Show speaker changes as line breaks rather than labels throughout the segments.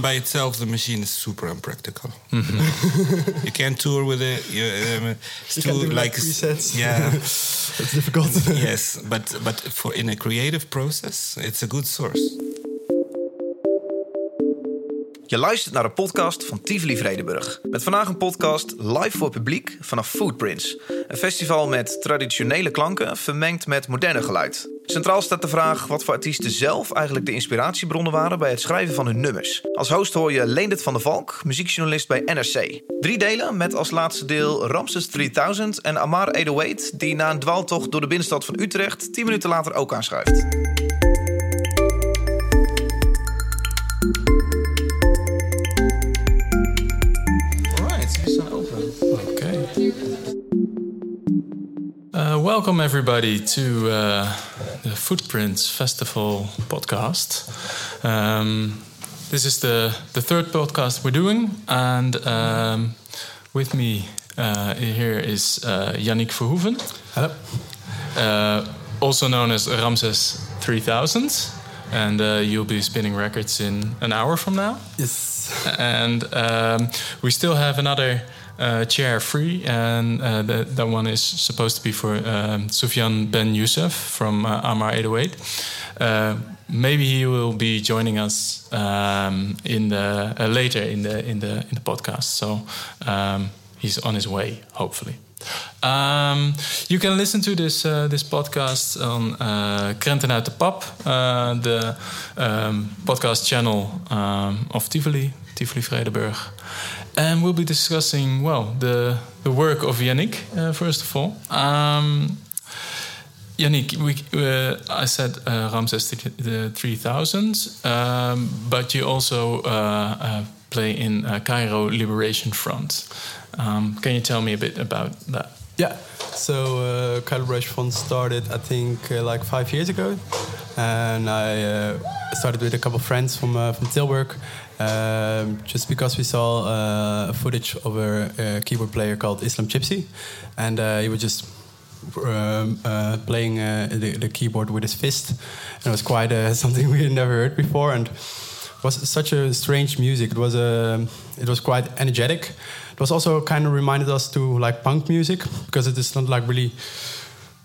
by itself, the machine is super unpractical. Mm-hmm. you can't tour with it. You, um, it's
You
too
can do, like,
like
presets.
Yeah,
It's difficult.
yes, but but for in a creative process, it's a good source.
Je luistert naar de podcast van Tivoli Vredenburg. Met vandaag een podcast live voor publiek vanaf Footprints. Een festival met traditionele klanken vermengd met moderne geluid. Centraal staat de vraag wat voor artiesten zelf eigenlijk de inspiratiebronnen waren bij het schrijven van hun nummers. Als host hoor je Leendert van der Valk, muziekjournalist bij NRC. Drie delen met als laatste deel Ramses 3000 en Amar 808, die na een dwaaltocht door de binnenstad van Utrecht 10 minuten later ook aanschuift.
Alright, you are open. Okay. Uh, welcome everybody to uh, the Footprints Festival podcast. Um, this is the the third podcast we're doing, and um, with me uh, here is uh, Yannick Verhoeven,
Hello.
uh, also known as Ramses 3000, and uh, you'll be spinning records in an hour from now
Yes.
and um, we still have another uh, chair free, and uh, that, that one is supposed to be for um, Sufyan Ben Youssef from uh, Amar 808. Uh, maybe he will be joining us um, in the uh, later in the in the in the podcast. So um, he's on his way, hopefully. Um, you can listen to this uh, this podcast on uh, Krenten uit de Pap, uh, the um, podcast channel um, of Tivoli, Tivoli Vredenburg. And we'll be discussing, well, the, the work of Yannick, uh, first of all. Um, Yannick, we, uh, I said uh, Ramses the 3000, um, but you also uh, uh, play in uh, Cairo Liberation Front. Um, can you tell me a bit about that?
Yeah. So uh, Liberation Front started, I think, like five years ago, and I uh, started with a couple of friends from uh, from Tilburg, um, just because we saw uh, footage of a, a keyboard player called Islam Chipsy, and he was just um, uh, playing uh, the, the keyboard with his fist, and it was quite uh, something we had never heard before, and was such a strange music. It was a, it was quite energetic. It was also kind of reminded us to like punk music because it is not like really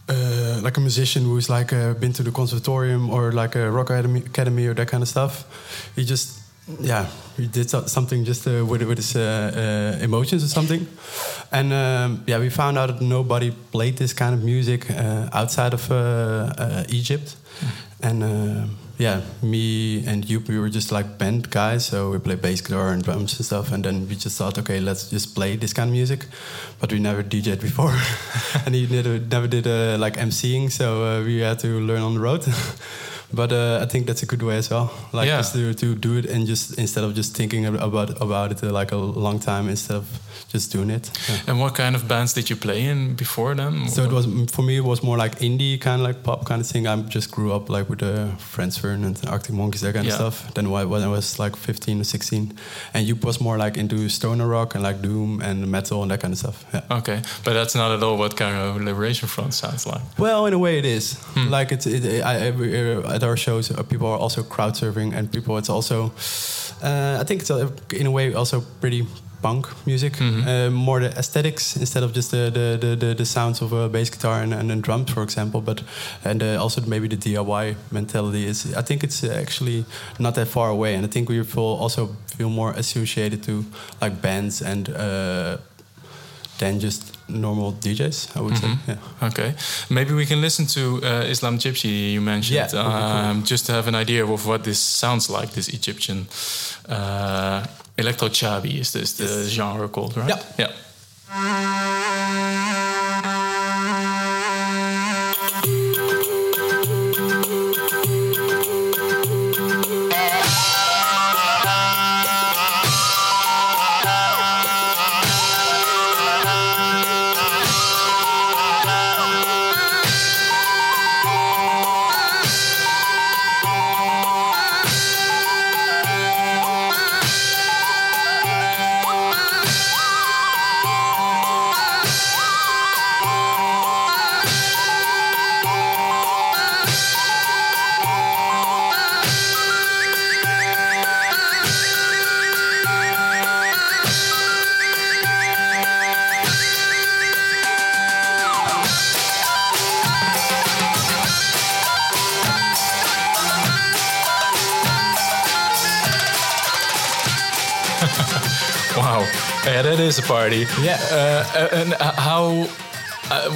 uh, like a musician who's like uh, been to the conservatorium or like a rock academy, or that kind of stuff. He just yeah he did something just uh, with with his uh, uh, emotions or something. And um, yeah, we found out that nobody played this kind of music uh, outside of Egypt. And uh, yeah, me and you, we were just like band guys, so we play bass guitar and drums and stuff. And then we just thought, okay, let's just play this kind of music. But we never DJed before, and he never never did uh, like MCing, so uh, we had to learn on the road. but uh, I think that's a good way as well, like
Yeah.
just to, to do it and just instead of just thinking about about it uh, like a long time instead of just doing it. Yeah.
And what kind of bands did you play in before then?
So it was for me. It was more like indie, kind of like pop kind of thing. I just grew up like with the Friends Fern and Arctic Monkeys, that kind
Yeah.
of stuff. Then when I was like 15 or 16, and you was more like into stoner rock and like doom and metal and that kind of stuff. Yeah.
Okay, but that's not at all what Cairo Liberation Front sounds like.
Well, in a way, it is. Like it's it, I, I- uh, at our shows, uh, people are also crowd surfing, and people. It's also, uh, I think it's uh, in a way also pretty punk music. Uh, more the aesthetics instead of just the the, the, the, the sounds of a bass guitar and, and, then drums, for example. But and uh, also maybe the DIY mentality is. I think it's actually not that far away, and I think we feel also feel more associated to like bands and. Uh, than just normal DJs, I would say. Yeah.
Okay, maybe we can listen to uh, Islam Chipsy you mentioned,
Yeah, be cool.
um, just to have an idea of what this sounds like. This Egyptian uh, electro chabi is this the genre called, right?
Yeah.
Yeah. Wow, yeah, that is a party.
Yeah.
Uh, and uh, how? Uh,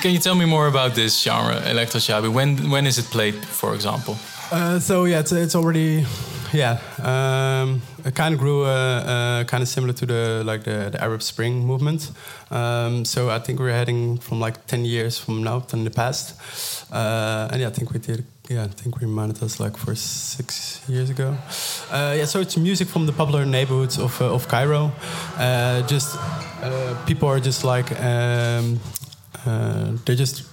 can you tell me more about this genre, electro shabi? When when is it played, for example?
Uh, so yeah, it's, it's already yeah. Um, it kind of grew uh, uh, kind of similar to the like the, the Arab Spring movement. Um, so I think we're heading from like ten years from now than the past. Uh, and yeah, I think we did. Yeah, I think we reminded us like for six years ago. Uh, yeah, so it's music from the popular neighborhoods of uh, of Cairo. Uh, just people are just like um, they're just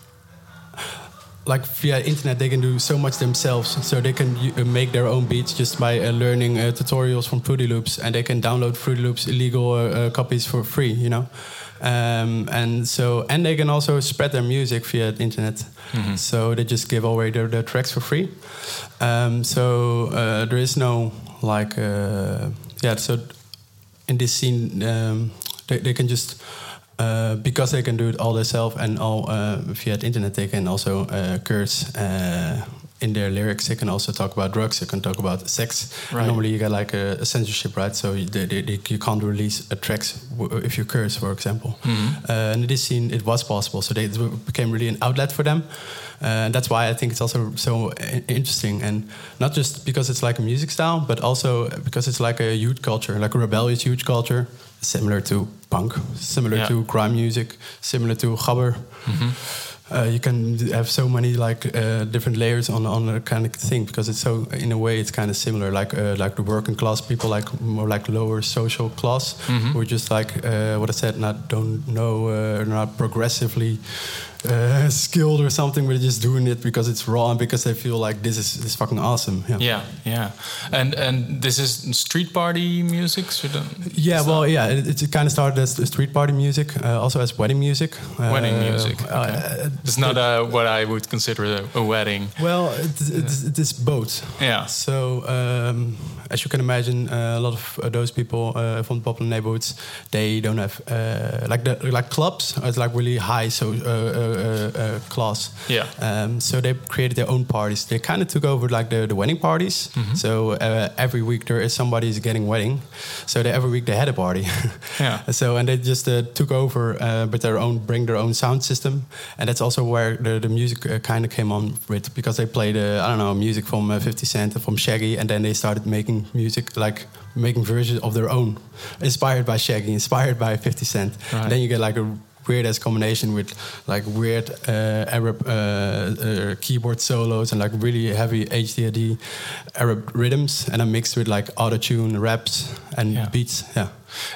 like via internet they can do so much themselves so they can uh, make their own beats just by uh, learning uh, tutorials from fruity loops and they can download fruity loops illegal uh, uh, copies for free you know um, and so and they can also spread their music via the internet mm-hmm. so they just give away their, their tracks for free um, so uh, there is no like yeah so in this scene um, they, they can just uh, because they can do it all themselves and all uh, via the internet, they can also uh, curse uh, in their lyrics. They can also talk about drugs. They can talk about sex. Right. Normally, you get like a, a censorship, right? So you, they, they, you can't release a tracks if you curse, for example. Mm-hmm. and in this scene, it was possible. So they, it became really an outlet for them. and that's why I think it's also so interesting, and not just because it's like a music style, but also because it's like a youth culture, like a rebellious youth culture similar to punk, similar yeah. to grime music, similar to gabber. Mm-hmm. Uh, you can have so many like uh, different layers on on a kind of thing because it's so in a way it's kind of similar like uh, like the working class people like more like lower social class mm-hmm. who just like uh, what I said not don't know uh, not progressively uh, skilled or something, but just doing it because it's raw and because they feel like this is this fucking awesome.
Yeah, yeah, yeah. And and this is street party music. So
yeah, well, yeah, it, it, kind of started as street party music, uh, also as wedding music.
Wedding uh, music. Uh, okay. it's not uh, what I would consider a, a wedding.
Well, it, it, it is both.
Yeah.
So. Um, as you can imagine, uh, a lot of uh, those people uh, from the popular neighborhoods, they don't have like the like clubs. It's like really high so class.
Yeah.
Um, so they created their own parties. They kind of took over like the, the wedding parties. Mm -hmm. So every week there is somebody's getting wedding. So they, every week they had a party.
yeah.
So and they just took over with their own, bring their own sound system, and that's also where the, the music kind of came on with because they played I don't know music from 50 Cent from Shaggy, and then they started making music, like making versions of their own, inspired by Shaggy, inspired by 50 Cent. Right. Then you get like a weird ass combination with like weird uh, Arab uh, uh, keyboard solos and like really heavy HDD Arab rhythms, and then mixed with like auto tune raps and yeah. beats. Yeah.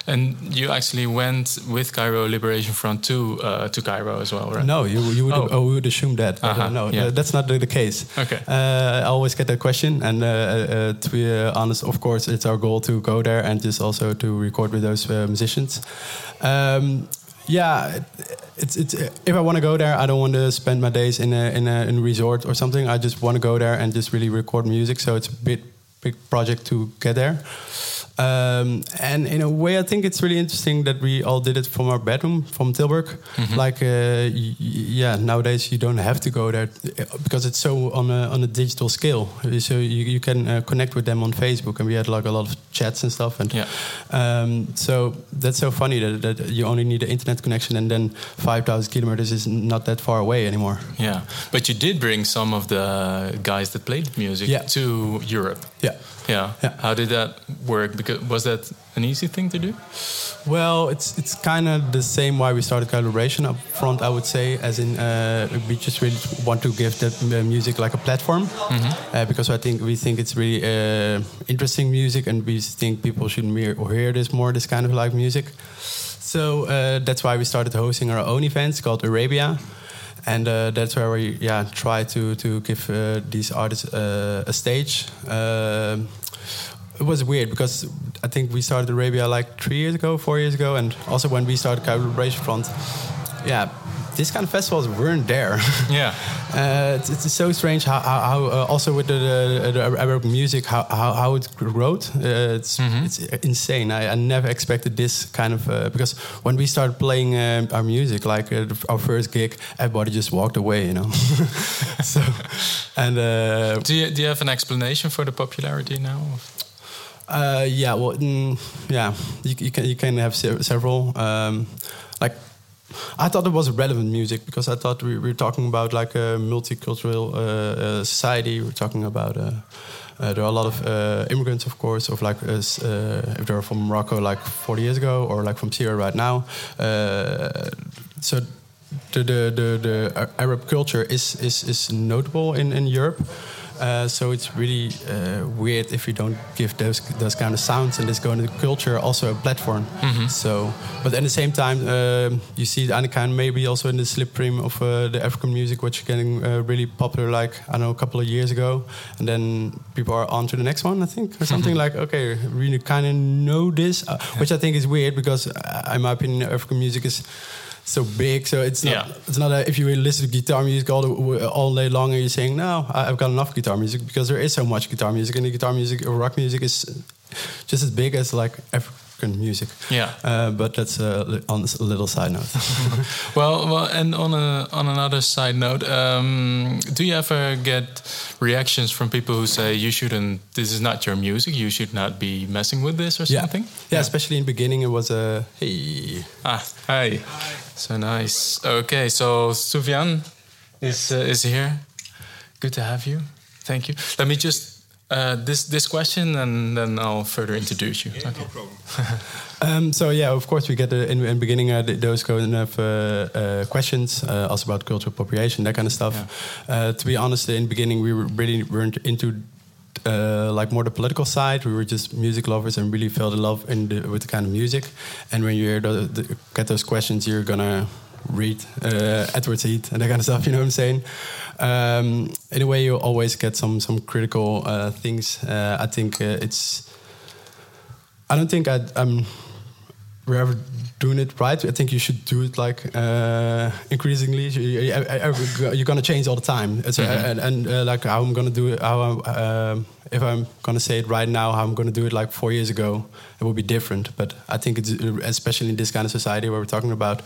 And you actually went with Cairo Liberation Front to uh, to Cairo as well, right?
No, you you would, oh. oh would assume that. Uh -huh. no, yeah. that's not the, the case.
Okay.
Uh, I always get that question, and uh, uh, to be honest, of course, it's our goal to go there and just also to record with those musicians. Um, yeah, it's it's if I want to go there, I don't want to spend my days in a in a, in resort or something. I just want to go there and just really record music. So it's a bit big project to get there. Um, and in a way, I think it's really interesting that we all did it from our bedroom from Tilburg. Mm-hmm. Like, uh, y- yeah, nowadays you don't have to go there uh, because it's so on a on a digital scale. So you, you can uh, connect with them on Facebook, and we had like a lot of chats and stuff. And
yeah.
um, so that's so funny that, that you only need an internet connection, and then five thousand kilometers is not that far away anymore.
Yeah, but you did bring some of the guys that played music yeah. to Europe.
Yeah.
Yeah. yeah. How did that work? Because was that an easy thing to do?
Well, it's it's kind of the same why we started collaboration up front. I would say, as in uh, we just really want to give that uh, music like a platform mm -hmm. uh, because I think we think it's really uh, interesting music, and we think people should hear this more, this kind of like music. So uh, that's why we started hosting our own events called Arabia and uh, that's where we yeah try to to give uh, these artists uh, a stage. Um, it was weird because I think we started Arabia like three years ago, four years ago, and also when we started Cairo Liberation Front, yeah, this kind of festivals weren't there.
Yeah,
uh, it's, it's, so strange how, how, how uh, also with the, the, the, Arab music how, how, how it grew. Uh, it's mm -hmm. it's insane. I, I, never expected this kind of uh, because when we started playing uh, our music, like uh, our first gig, everybody just walked away, you know. so, and
do you do you have an explanation for the popularity now?
Uh, yeah, well, mm, yeah, you, you can you can have se- several. Um, I thought it was relevant music because I thought we, we were talking about like a multicultural uh, uh, society. We're talking about. Uh, uh, there are a lot of immigrants, of course, of like if they're from Morocco, like 40 years ago, or like from Syria right now. So the, the the the Arab culture is is is notable in in Europe. Uh, so it's really uh, weird if you don't give those those kind of sounds and this kind of culture also a platform. So, but at the same time, um you see any kind maybe also in the slipstream of uh, the African music, which is getting uh, really popular. Like I don't know, a couple of years ago, and then people are on to the next one. I think or something like okay, really kind of know this, uh, which I think is weird because uh, in my opinion, African music is so big. So it's not.
Yeah.
It's not a, if you listen to guitar music all the, all day long and you're saying no, I- I've got enough guitar music because there is so much guitar music and the guitar music or rock music is just as big as like African music.
Yeah.
Uh, but that's uh, on a little side note.
Well, well, and on a on another side note, um, do you ever get reactions from people who say you shouldn't? This is not your music. You should not be messing with this or
yeah.
something.
yeah, especially in the beginning, it was a hey.
Ah, hi. So nice. Okay, so Sufjan is uh, is here. Good to have you. Thank you. Let me just uh, this this question, and then I'll further introduce you. Yeah, okay.
problem.
Um, so yeah, of course we get uh, in, in the beginning uh, those kind of uh, uh, questions, uh, also about cultural appropriation, that kind of stuff. Uh, to be honest, in the beginning we were really weren't into uh, like more the political side. We were just music lovers and really fell in love in the, with the kind of music. And when you hear the, the, get those questions, you're gonna read uh, Edward Said and that kind of stuff. You know what I'm saying? Um, in a way, you always get some some critical uh, things. Uh, I think uh, it's. I don't think I, I'm we're ever doing it right. I think you should do it like uh, increasingly. You- you- I- I- You're gonna change all the time, It's, uh, and, and uh, like how I'm gonna do it. How I'm, if I'm gonna say it right now, how I'm gonna do it like four years ago, it will be different. But I think it's uh, especially in this kind of society where we're talking about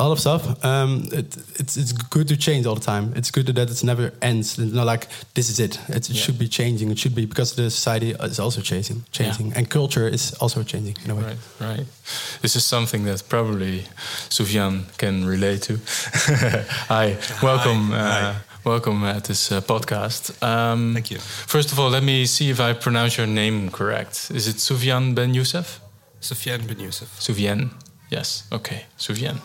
a lot of stuff. Um, it, it's it's good to change all the time. It's good that it never ends. It's not like this is it. It, it should be changing. It should be because the society is also changing, changing, and culture is also changing in a way.
Right, right. This is something that probably Sufjan can relate to. Hi, welcome.
Hi.
Uh, welcome at this uh, podcast. Um,
Thank you.
First of all, let me see if I pronounce your name correct. Is it Sufjan Ben Youssef?
Sufyan Ben Youssef.
Sufjan. Yes. Okay, Sufjan.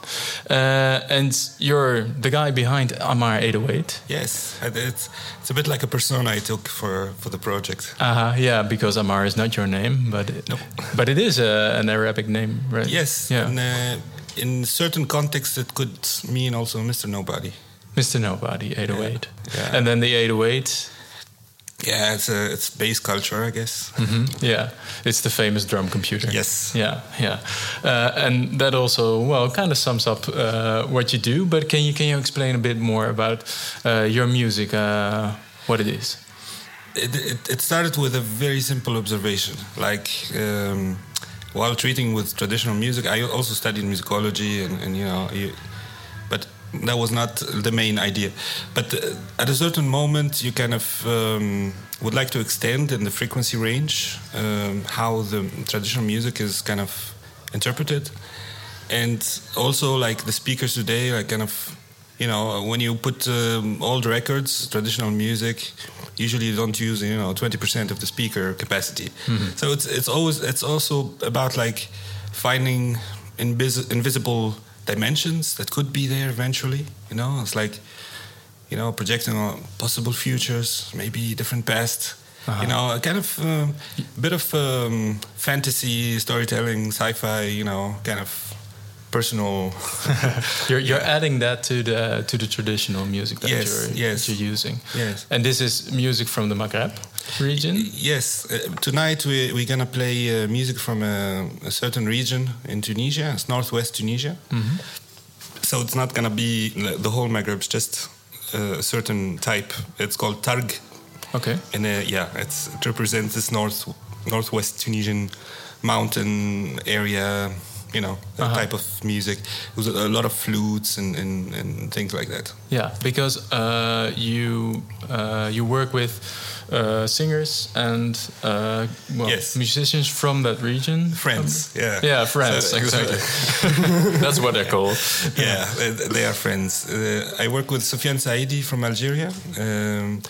Uh, and you're the guy behind Amar 808.
Yes, it's it's a bit like a persona I took for for the project.
Uh, -huh, yeah, because Amar is not your name, but it,
No.
but it is uh, an Arabic name, right?
Yes,
Yeah.
and uh, in certain contexts it could mean also Mr. Nobody.
Mr. Nobody, 808.
Yeah.
And then the 808,
Yeah, it's a it's bass culture, I guess.
mhm, yeah, it's the famous drum computer.
Yes.
Yeah, yeah. Uh, and that also, well, kind of sums up uh, what you do. But can you can you explain a bit more about uh, your music, uh, what it is?
It, it, it started with a very simple observation. Like um, while treating with traditional music, I also studied musicology, and, and you know, you, that was not the main idea. But uh, at a certain moment, you kind of um, would like to extend in the frequency range um, how the traditional music is kind of interpreted, and also like the speakers today, like kind of you know when you put um, old records traditional music usually you don't use you know 20% of the speaker capacity. So it's it's always it's also about like finding invis- invisible dimensions that could be there eventually you know? It's like you know projecting on possible futures maybe different past you know a kind of um, bit of um, fantasy storytelling sci-fi you know kind of personal
You're, you're adding that to the to the traditional music that,
Yes,
you're,
yes.
that you're using.
Yes.
And this is music from the Maghreb region.
Yes, uh, tonight we, we're gonna play uh, music from a, a certain region in Tunisia. It's northwest Tunisia. So it's not gonna be the whole Maghreb. It's just uh, a certain type. It's called Targ,
Okay.
and uh, yeah, it's, it represents this north northwest Tunisian mountain area. You know, that
Uh-huh.
type of music. With a, a lot of flutes and, and, and things like that.
Yeah, because uh, you uh, you work with uh, singers and uh, well,
Yes.
musicians from that region.
Friends, yeah.
Yeah, friends,
So-
exactly. That's what they're called.
yeah, they, are friends. Uh, I work with Sofiane Saidi from Algeria, um,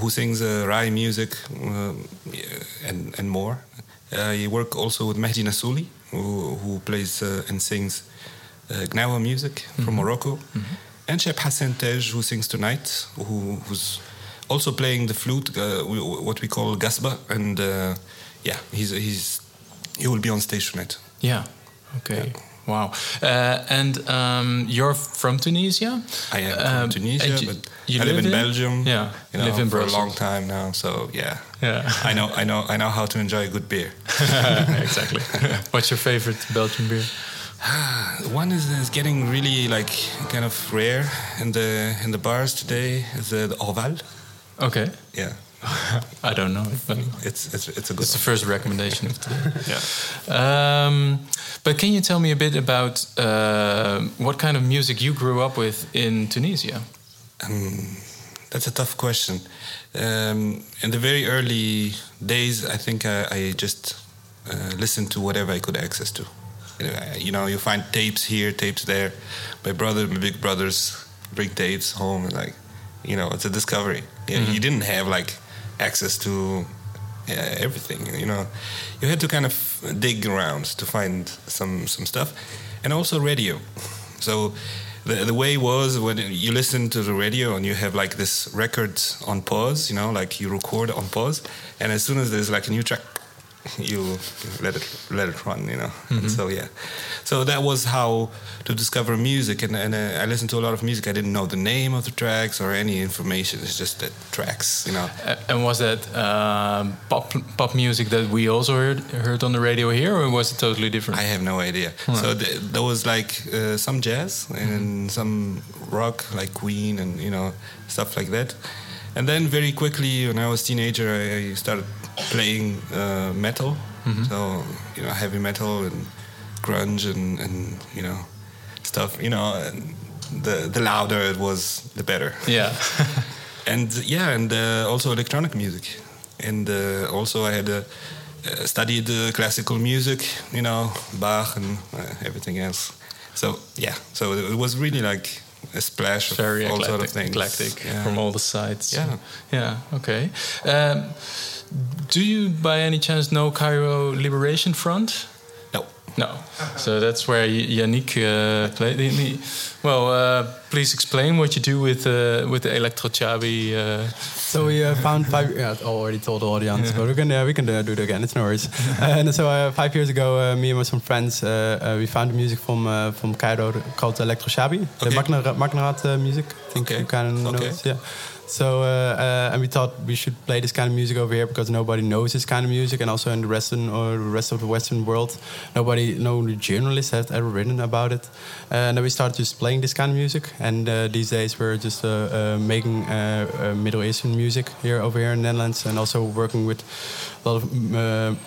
who sings uh, Rai music um, and and more. I work also with Mehdi Nassouli, who, who plays uh, and sings uh, Gnawa music from Morocco, and Cheb Hassen Tej, who sings tonight, who, who's also playing the flute, uh, what we call gasba, and uh, yeah, he's he's he will be on stage tonight.
Yeah. Okay. Wow. Uh, and um, you're from Tunisia?
I am from
Um,
Tunisia,
you-
but
you
I live,
live
in
in-
Belgium.
Yeah,
you know,
live in
for a long time now. So yeah,
Yeah.
I know, I know, I know how to enjoy a good beer.
exactly. What's your favorite Belgian beer?
One is, is getting really like kind of rare in the in the bars today. Is the, the Orval?
Okay.
Yeah,
I don't know, but
it's it's it's a good.
it's the first recommendation of today.
Yeah.
Um, but can you tell me a bit about uh, what kind of music you grew up with in Tunisia?
Um, that's a tough question. Um, in the very early days, I think I, I just uh, listened to whatever I could access to. You know, You find tapes here, tapes there. My brother, my big brothers bring tapes home, and like, you know, it's a discovery. Yeah, You didn't have like access to everything. You know, you had to kind of dig around to find some some stuff, and also radio. So the the way was when you listen to the radio and you have like this record on pause, you know, like you record on pause, and as soon as there's like a new track, you let it let it run, you know. And so yeah, so that was how to discover music, and and uh, I listened to a lot of music. I didn't know the name of the tracks or any information. It's just that tracks, you know.
Uh, and was that um, pop pop music that we also heard heard on the radio here, or was it totally different?
I have no idea. So th- there was like uh, some jazz and some rock, like Queen and you know stuff like that. And then very quickly, when I was teenager, I, I started playing uh, metal. So you know heavy metal and grunge and, and you know stuff. You know, the the louder it was, the better.
yeah.
and yeah, and uh, also electronic music, and uh, also I had uh, uh, studied uh, classical music, you know, Bach and uh, everything else. So yeah, so it was really like a splash of
Very
all
eclectic,
sort of things.
eclectic
Yeah.
from all the sides.
Yeah.
Yeah. Okay. Um, do you, by any chance, know Cairo Liberation Front?
No.
So that's where Yannick uh, played. Well, uh, please explain what you do with uh, with the Electro Chabi. Uh,
So we uh, found five. Yeah, I already told the audience, but we can uh, we can uh, do it again. It's no worries. and so uh, five years ago, uh, me and some friends, uh, uh, we found music from uh, from Cairo called Electro Shabi, the
Okay.
Magna- Magnarat music. I think
Okay.
you kind of know
Okay.
it, Yeah. So uh, uh, and we thought we should play this kind of music over here because nobody knows this kind of music, and also in the western or the rest of the Western world, nobody, no journalist has ever written about it. Uh, and then we started just playing this kind of music, and uh, these days we're just uh, uh, making Middle Eastern music here over here in the Netherlands, and also working with a lot of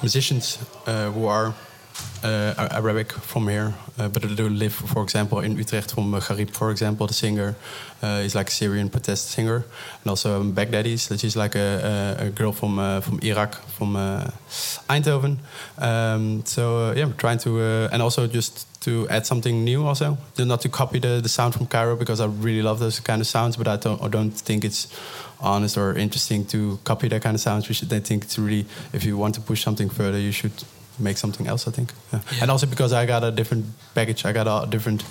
musicians who are uh, Arabic from here, uh, but they do live, for example, in Utrecht. From uh, Garib, for example, the singer uh, is like a Syrian protest singer, and also um, Baghdadis, that is like a, a, a girl from from Iraq, from Eindhoven. Um, so yeah, we're trying to, and also just to add something new, also not to copy the, the sound from Cairo because I really love those kind of sounds, but I don't I don't think it's honest or interesting to copy that kind of sounds. Should. I think it's really if you want to push something further, you should make something else. I think, yeah. and also because I got a different baggage. I got a different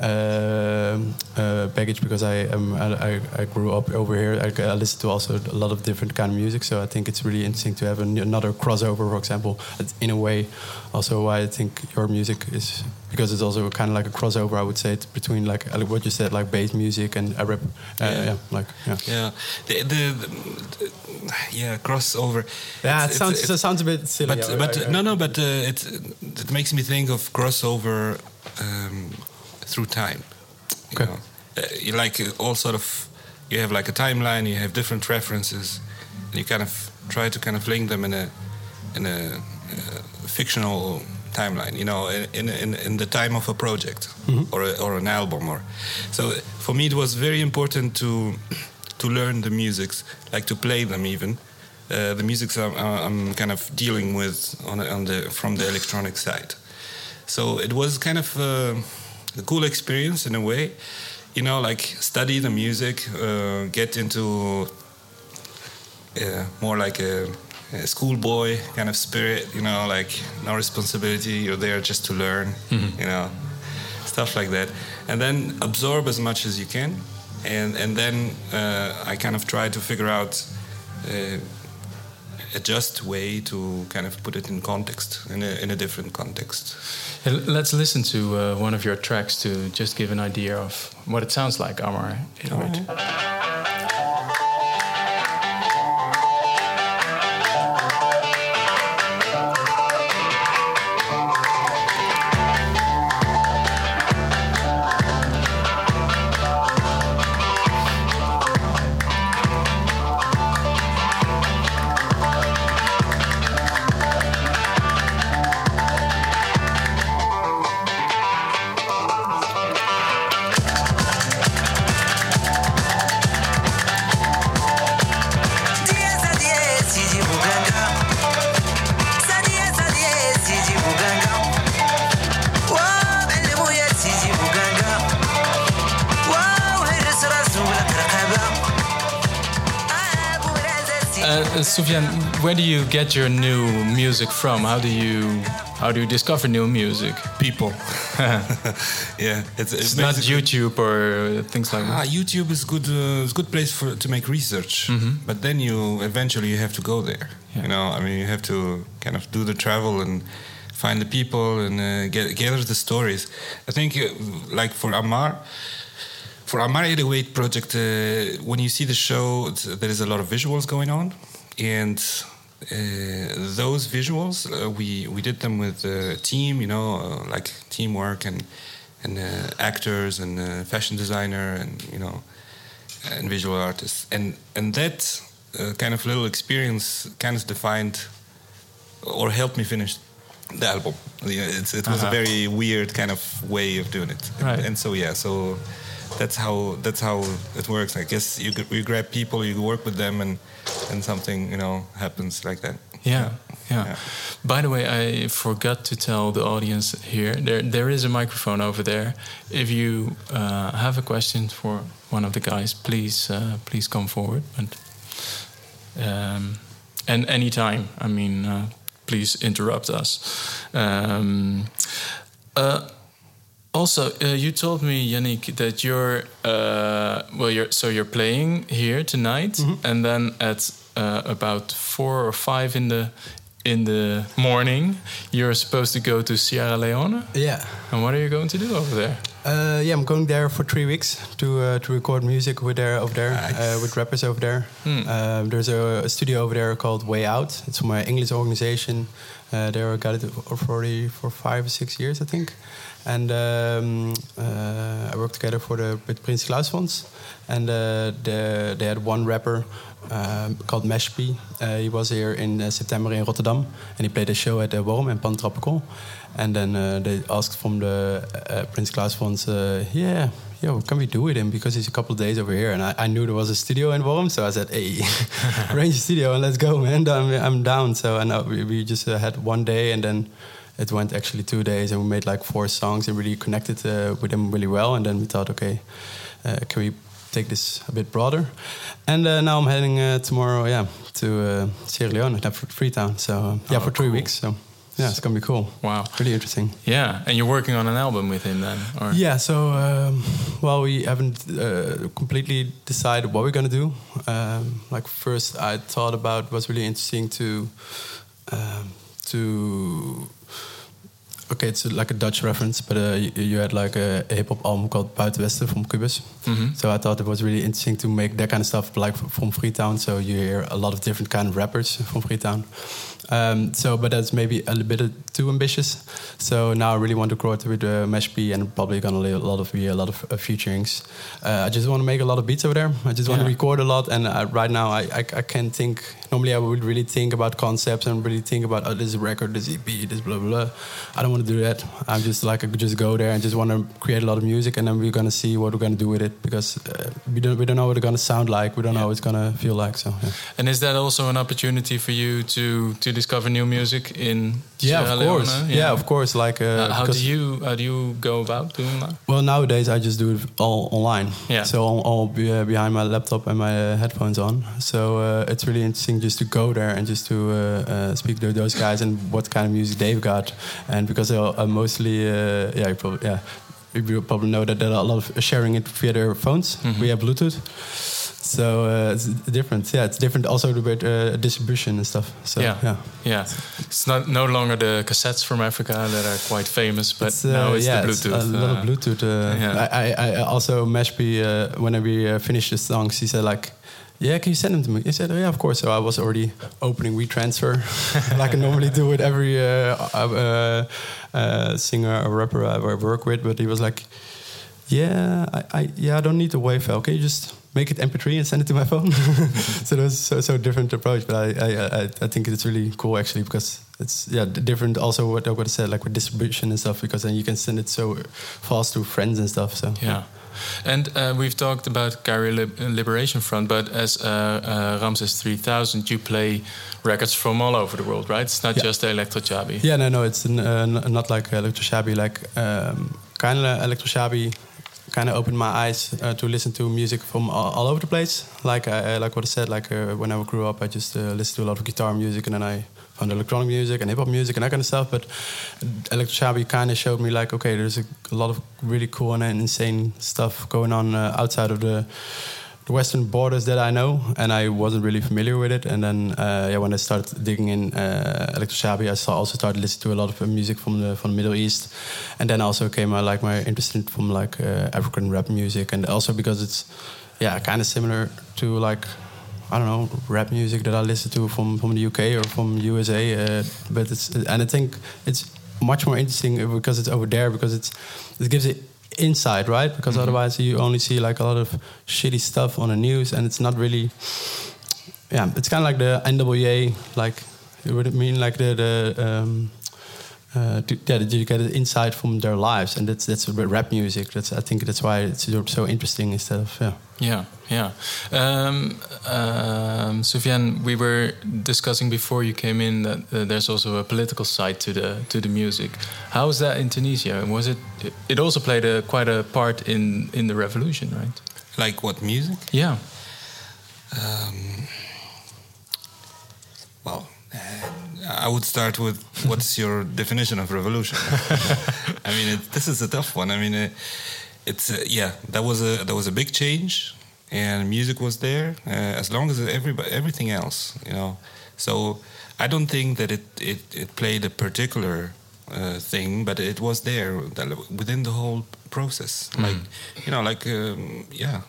um uh, baggage because I am I, I, grew up over here. I, I listen to also a lot of different kind of music, so I think it's really interesting to have an, another crossover, for example. In a way, also why I think your music is because it's also kind of like a crossover. I would say it's between like uh, what you said, like bass music and Arab. Uh,
Yeah.
yeah. like yeah.
Yeah, the, the, the yeah crossover.
Yeah,
It's-
it sounds
it's-
it sounds a bit silly.
but but
I- I-
no no but uh, it it makes me think of crossover um, through time. You know? Uh, you like uh, all sort of you have like a timeline you have different references and you kind of try to kind of link them in a in a uh, fictional timeline you know in in in the time of a project or a, or an album or so for me it was very important to to learn the musics like to play them even. Uh, the music I'm, I'm, kind of dealing with on, on, the from the electronic side. So it was kind of uh, a cool experience in a way, you know, like study the music, uh, get into uh, more like a, a schoolboy kind of spirit, you know, like no responsibility. You're there just to learn, mm-hmm. you know, stuff like that, and then absorb as much as you can, and and then uh, I kind of try to figure out uh, a just way to kind of put it in context, in a, in a different context.
Let's listen to uh, one of your tracks to just give an idea of what it sounds like, Amar. Soufiane, where do you get your new music from? How do you how do you discover new music?
People. yeah,
it's, it's, it's not YouTube or things like
ah, that. YouTube is good. Uh, it's good place for to make research, mm -hmm. but then you eventually you have to go there. Yeah. You know, I mean, you have to kind of do the travel and find the people and uh, get gather the stories. I think, uh, like for Amar for Amar 808 project, uh, when you see the show, there is a lot of visuals going on and uh, those visuals uh, we we did them with a team you know uh, like teamwork and and uh, actors and uh, fashion designer and you know and visual artists and and that uh, kind of little experience kind of defined or helped me finish the album it's, it was -huh. a very weird kind of way of doing it right. and, and so yeah so that's how that's how it works I guess you you grab people you work with them and and something you know happens like that.
Yeah, yeah. yeah. By the way, I forgot to tell the audience here there there is a microphone over there. If you uh, have a question for one of the guys, please uh, please come forward. And um, and anytime, I mean, uh, please interrupt us. Um, uh, also, uh, you told me, Yannick, that you're uh, well. You're so you're playing here tonight, mm -hmm. and then at uh, about four or five in the in the morning, you're supposed to go to Sierra Leone.
Yeah.
And what are you going to do over there?
Uh, yeah, I'm going there for three weeks to uh, to record music with there over there nice. uh, with rappers over there. Hmm. Um, there's a, a, studio over there called Way Out. It's from an English organization. Uh, they got it already for five or six years, I think. And um, uh, I worked together for the with Prins Claus Fonds, and uh, the, they had one rapper um, called Meshpi. Uh, he was here in uh, September in Rotterdam, and he played a show at the Worm and Pantropical. And then uh, they asked from the Prince Claus Fonds, yeah, yo, can we do with him? Because he's a couple of days over here. And I, I knew there was a studio in Worm, so I said, hey, arrange a studio and let's go, man. I'm, I'm down. So and we, we just uh, had one day and then it went actually two days and we made like four songs and really connected uh, with him really well. And then we thought, okay, uh, can we take this a bit broader? And uh, now I'm heading uh, tomorrow, yeah, to uh, Sierra Leone, Freetown. So yeah, oh, for three cool. weeks. So yeah, it's gonna be cool.
Wow,
really interesting.
Yeah, and you're working on an album with him then?
Or? Yeah. So um, well, we haven't uh, completely decided what we're gonna do. Um, like first, I thought about was really interesting to um, to okay, it's like a Dutch reference, but uh, you, you, had like a, a hip hop album called Buitenwesten from Cubus. Mm -hmm. So I thought it was really interesting to make that kind of stuff like from Freetown. So you hear a lot of different kind of rappers from Freetown. Um, so, but that's maybe a little bit too ambitious. So now I really want to grow it with uh, Mesh B and probably gonna a lot of be a lot of uh, featurings. Uh, I just want to make a lot of beats over there. I just want yeah. to record a lot, and uh, right now I, I, I can't think. Normally I would really think about concepts and really think about oh, this record, this EP, this blah blah. blah. I don't want to do that. I'm just like I just go there and just want to create a lot of music, and then we're gonna see what we're gonna do with it because uh, we don't we don't know what it's gonna sound like. We don't know what it's gonna feel like. So yeah.
And is that also an opportunity for you to to discover new music in
yeah,
Sierra
of course.
Leone?
Yeah. of course. Like, uh,
Uh, how do you how do you go about doing that?
Well, nowadays I just do it all online.
Yeah.
So all, all be, uh, behind my laptop and my uh, headphones on. So uh, it's really interesting just to go there and just to uh, uh, speak to those guys and what kind of music they've got. And because they're uh, mostly, uh, yeah, you probably, yeah, you probably know that there are a lot of sharing it via their phones.
Mhm.
We have Bluetooth. So uh, it's different. Yeah, it's different also with uh, distribution and stuff. So
Yeah.
yeah.
Yeah, it's not no longer the cassettes from Africa that are quite famous, but
It's, uh,
now it's
yeah,
the
it's
Bluetooth.
a lot
uh,
of Bluetooth. Uh,
yeah.
I, I, I also Mashby, uh, when we uh, finished the songs, he said like, "Yeah, can you send them to me?" I said, oh, "Yeah, of course." So I was already opening WeTransfer, like I normally do with every uh, uh, uh, singer or rapper I work with. But he was like, "Yeah, I, I yeah, I don't need the WAV file. Can you just?" Make it MP3 and send it to my phone. so it was so so different approach, but I, I I think it's really cool actually because it's yeah different. Also what I would said like with distribution and stuff because then you can send it so fast to friends and stuff. So
Yeah. And uh, we've talked about Cairo Lib- Liberation Front, but as uh, uh, Ramses 3000, you play records from all over the world, right? It's not
Yeah.
just Electro Chabi.
Yeah, no, no, it's uh, not like Electroshabi. Like um, kind of Electroshabi, kind of opened my eyes uh, to listen to music from all, all over the place. Like I, I- like what I said, like uh, when I grew up, I just uh, listened to a lot of guitar music, and then I found electronic music and hip hop music and that kind of stuff. But Electroshabi kind of showed me like, okay, there's a, a lot of really cool and insane stuff going on uh, outside of the the western borders that I know, and I wasn't really familiar with it. And then, uh, yeah, when I started digging in uh, Electroshabi, I saw, also started listening to a lot of uh, music from the from the Middle East, and then also came uh, like my interest in from like uh, African rap music, and also because it's yeah kind of similar to like I don't know rap music that I listen to from from the UK or from USA, uh, but it's and I think it's much more interesting because it's over there because it's it gives it insight, right? Because
Mhm.
otherwise you only see like a lot of shitty stuff on the news, and it's not really. Yeah, it's kind of like the NWA, like you would mean like the the. Um, uh, to, yeah, you get an insight from their lives, and that's that's rap music. That's I think that's why it's so interesting instead of yeah.
Yeah, yeah. Um, um, Sufjan, we were discussing before you came in that uh, there's also a political side to the to the music. How is that in Tunisia? And was it? It also played a quite a part in in the revolution, right?
Like what music?
Yeah.
Um, well, uh, I would start with what's your definition of revolution? I mean, it, this is a tough one. I mean, uh, it's uh, yeah, that was a that was a big change, and music was there uh, as long as everybody everything else, you know. So I don't think that it it, it played a particular uh, thing, but it was there that, within the whole process,
Mm.
like you know, like um, yeah,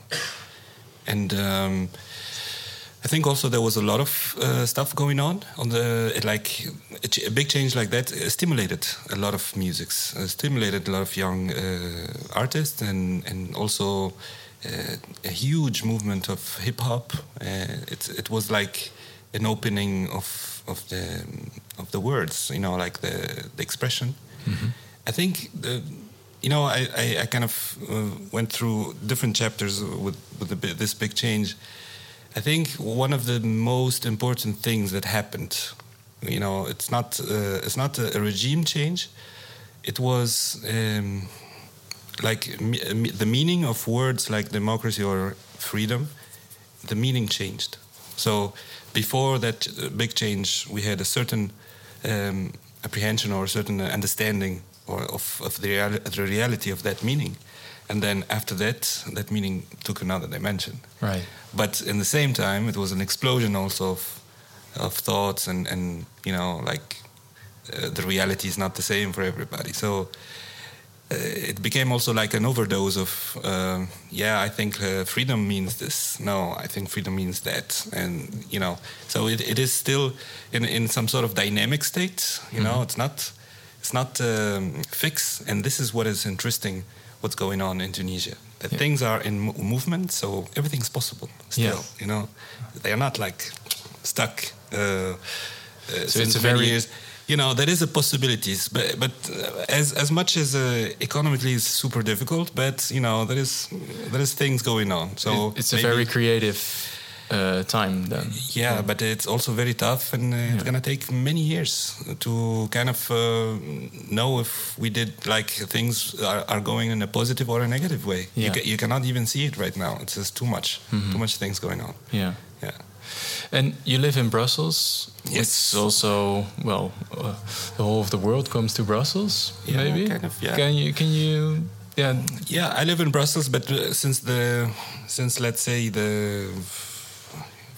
and. Um, I think also there was a lot of uh, stuff going on on the it like a, ch- a big change like that uh, stimulated a lot of musics, uh, stimulated a lot of young uh, artists, and and also uh, a huge movement of hip hop. Uh, it it was like an opening of of the of the words, you know, like the the expression. I think the, you know, I, I, I kind of uh, went through different chapters with, with the, this big change. I think one of the most important things that happened, you know, it's not uh, it's not a, regime change. It was um, like me- the meaning of words like democracy or freedom. The meaning changed. So before that uh, big change, we had a certain um, apprehension or a certain understanding or of, of the, reali- the reality of that meaning. And then after that, that meaning took another dimension.
Right.
But in the same time, it was an explosion also of, of thoughts and, and you know, like uh, the reality is not the same for everybody. So uh, it became also like an overdose of, uh, yeah, I think uh, freedom means this. No, I think freedom means that. And, you know, so it, it is still in, in some sort of dynamic state, you know, it's not, it's not um, fixed. And this is what is interesting, what's going on in Tunisia. That
Yeah.
things are in mo- movement, so everything's possible still,
Yeah.
you know. They are not like stuck uh, uh, since
it's a very-
years. you know there is a possibilities, but but uh, as as much as uh, economically is super difficult, but you know there is there is things going on. So
It- it's a very creative uh, time then.
yeah, but it's also very tough, and uh, it's gonna take many years to kind of uh, know if we did like things are, are going in a positive or a negative way. You,
Yeah.
ca- you cannot even see it right now. It's just too much, too much things going on.
Yeah.
Yeah.
And you live in Brussels.
Yes.
It's also well, uh, the whole of the world comes to Brussels.
Yeah,
maybe.
kind of, yeah.
Can you? Can you? Yeah.
Yeah, I live in Brussels, but uh, since the since let's say the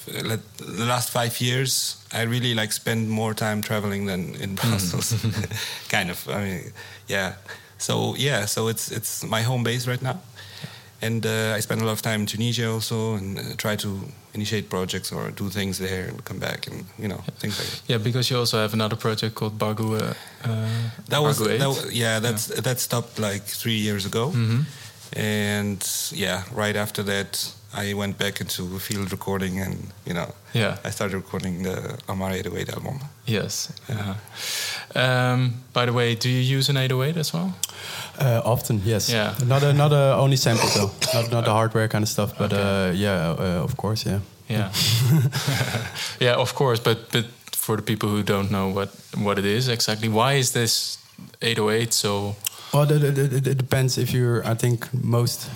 the last five years, I really like spend more time traveling than in Brussels. kind of. I mean, yeah. So yeah, so it's it's my home base right now, and uh, I spend a lot of time in Tunisia also, and uh, try to initiate projects or do things there and come back and you know things like that.
Yeah, because you also have another project called Bargou. Uh,
That was, that
8.
was yeah that's that stopped like three years ago,
Mhm.
and yeah, right after that I went back into field recording and you know
Yeah.
I started recording the Ammar 808 album.
Yes. Yeah. Um, by the way, do you use an 808 as well?
Uh, often, yes.
Yeah.
Not a, not a only sample though. Not not the hardware kind of stuff, but uh, yeah, uh, of course, yeah.
Yeah. yeah, of course. But but for the people who don't know what what it is exactly, why is this 808 so?
Well, it, it, it, it depends if you're. I think most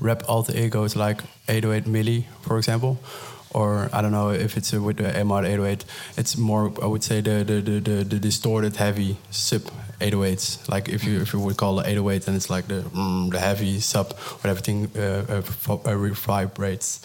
rap alter egos like 808 milli, for example, or I don't know if it's with the MR 808. It's more, I would say, the the the, the, the distorted, heavy sub 808s. Like if you if you would call it 808, then it's like the mm, the heavy sub where everything uh, uh, uh, vibrates.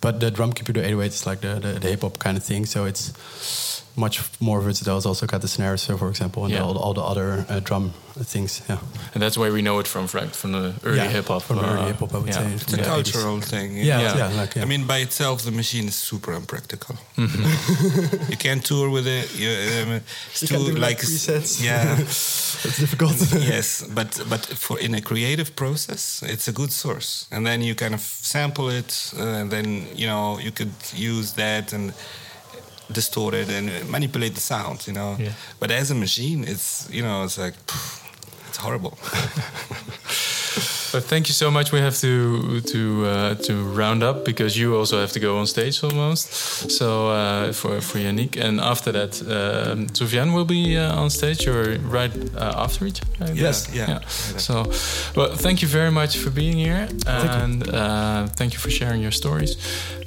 But the drum computer 808 is like the, the, the hip hop kind of thing, so it's much more versatile. It's also got the snares, so for example, and
Yeah.
all, all the other uh, drum things. Yeah.
And that's where we know it from, right? From the early
Yeah,
hip hop.
from early
uh,
hip-hop, I would
yeah.
say.
It's a
Yeah,
cultural thing.
Yeah,
Yeah.
yeah, like, yeah.
I mean, by itself, the machine is super unpractical.
Mm-hmm.
you can't tour with it. You, um, it's
You
too
can do, like,
like
presets.
Yeah.
it's difficult.
yes, but but for in a creative process, it's a good source, and then you kind of sample it, uh, and then you know you could use that and distort it and manipulate the sound, you know.
Yeah.
But as a machine, it's you know it's like pff, it's horrible.
But thank you so much. We have to to uh, to round up because you also have to go on stage almost. So uh, for for Yannick, and after that, um, Soufiane will be uh, on stage or right uh, after each. other, I
Yes,
guess?
yeah.
So, well, thank you very much for being here, and uh, thank you for sharing your stories.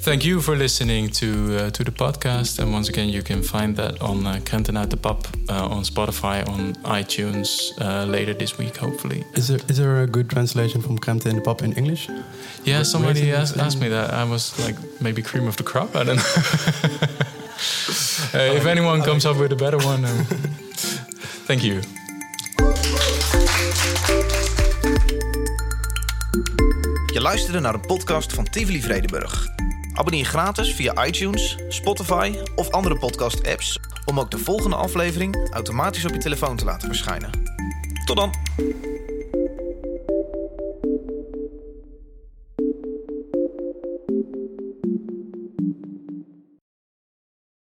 Thank you for listening to uh, to the podcast. And once again, you can find that on uh, Krenten uit de Pap uh, on Spotify, on iTunes uh, later this week, hopefully.
is there is there a good translation from Kremte in the Pop in English?
Yeah, somebody
Where's it
asked,
in-
asked me that. I was like, maybe cream of the crop. I don't know. Uh, if anyone comes up with a better one, um, thank you.
Je luisterde naar een podcast van Tivoli Vredenburg. Abonneer je gratis via iTunes, Spotify of andere podcast-apps om ook de volgende aflevering automatisch op je telefoon te laten verschijnen. Tot dan!